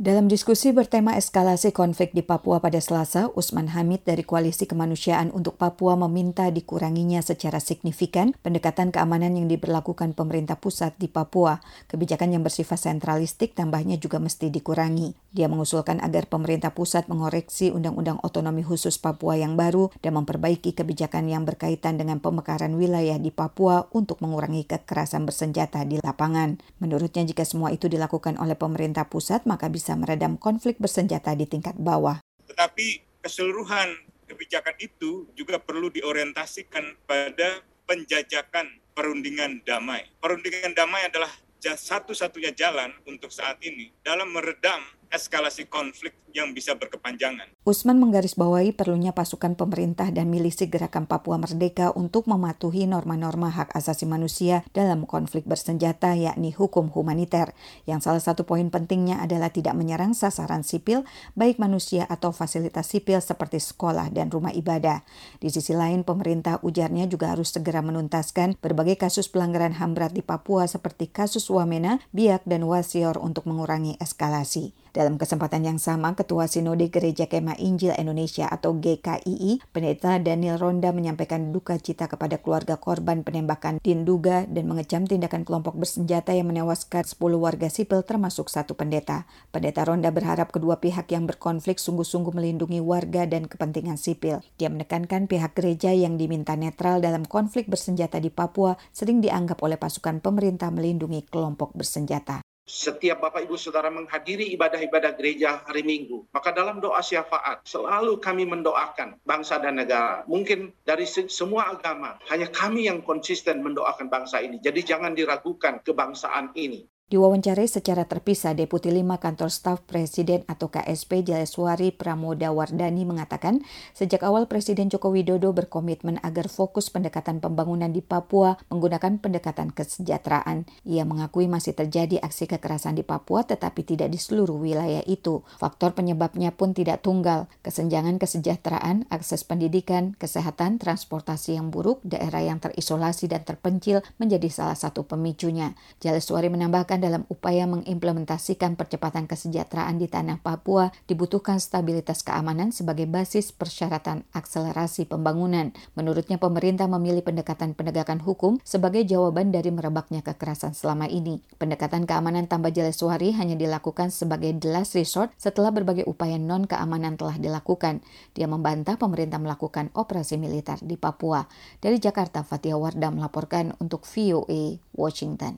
Dalam diskusi bertema eskalasi konflik di Papua pada Selasa, Usman Hamid dari Koalisi Kemanusiaan untuk Papua meminta dikuranginya secara signifikan pendekatan keamanan yang diberlakukan pemerintah pusat di Papua. Kebijakan yang bersifat sentralistik tambahnya juga mesti dikurangi. Dia mengusulkan agar pemerintah pusat mengoreksi Undang-Undang Otonomi Khusus Papua yang baru dan memperbaiki kebijakan yang berkaitan dengan pemekaran wilayah di Papua untuk mengurangi kekerasan bersenjata di lapangan. Menurutnya jika semua itu dilakukan oleh pemerintah pusat, maka bisa meredam konflik bersenjata di tingkat bawah. Tetapi keseluruhan kebijakan itu juga perlu diorientasikan pada penjajakan perundingan damai. Perundingan damai adalah satu-satunya jalan untuk saat ini dalam meredam eskalasi konflik yang bisa berkepanjangan. Usman menggarisbawahi perlunya pasukan pemerintah dan milisi Gerakan Papua Merdeka untuk mematuhi norma-norma hak asasi manusia dalam konflik bersenjata yakni hukum humaniter, yang salah satu poin pentingnya adalah tidak menyerang sasaran sipil, baik manusia atau fasilitas sipil seperti sekolah dan rumah ibadah. Di sisi lain, pemerintah ujarnya juga harus segera menuntaskan berbagai kasus pelanggaran HAM berat di Papua seperti kasus Wamena, Biak, dan Wasior untuk mengurangi eskalasi. Dalam kesempatan yang sama, Ketua Sinode Gereja Kemah Injil Indonesia atau GKII, Pendeta Daniel Ronda menyampaikan duka cita kepada keluarga korban penembakan Dinduga dan mengecam tindakan kelompok bersenjata yang menewaskan 10 warga sipil termasuk satu pendeta. Pendeta Ronda berharap kedua pihak yang berkonflik sungguh-sungguh melindungi warga dan kepentingan sipil. Dia menekankan pihak gereja yang diminta netral dalam konflik bersenjata di Papua sering dianggap oleh pasukan pemerintah melindungi kelompok bersenjata setiap Bapak Ibu Saudara menghadiri ibadah-ibadah gereja hari Minggu, maka dalam doa syafaat selalu kami mendoakan bangsa dan negara. Mungkin dari semua agama, hanya kami yang konsisten mendoakan bangsa ini. Jadi jangan diragukan kebangsaan ini. Diwawancarai secara terpisah, Deputi 5 Kantor Staf Presiden atau KSP Jaleswari Pramoda Wardani mengatakan, sejak awal Presiden Joko Widodo berkomitmen agar fokus pendekatan pembangunan di Papua menggunakan pendekatan kesejahteraan. Ia mengakui masih terjadi aksi kekerasan di Papua tetapi tidak di seluruh wilayah itu. Faktor penyebabnya pun tidak tunggal, kesenjangan kesejahteraan, akses pendidikan, kesehatan, transportasi yang buruk, daerah yang terisolasi dan terpencil menjadi salah satu pemicunya. Jaleswari menambahkan dalam upaya mengimplementasikan percepatan kesejahteraan di tanah Papua dibutuhkan stabilitas keamanan sebagai basis persyaratan akselerasi pembangunan. Menurutnya pemerintah memilih pendekatan penegakan hukum sebagai jawaban dari merebaknya kekerasan selama ini. Pendekatan keamanan tambah Jaleswari hanya dilakukan sebagai the last resort setelah berbagai upaya non keamanan telah dilakukan. Dia membantah pemerintah melakukan operasi militer di Papua. Dari Jakarta, Fatia Wardah melaporkan untuk VOA Washington.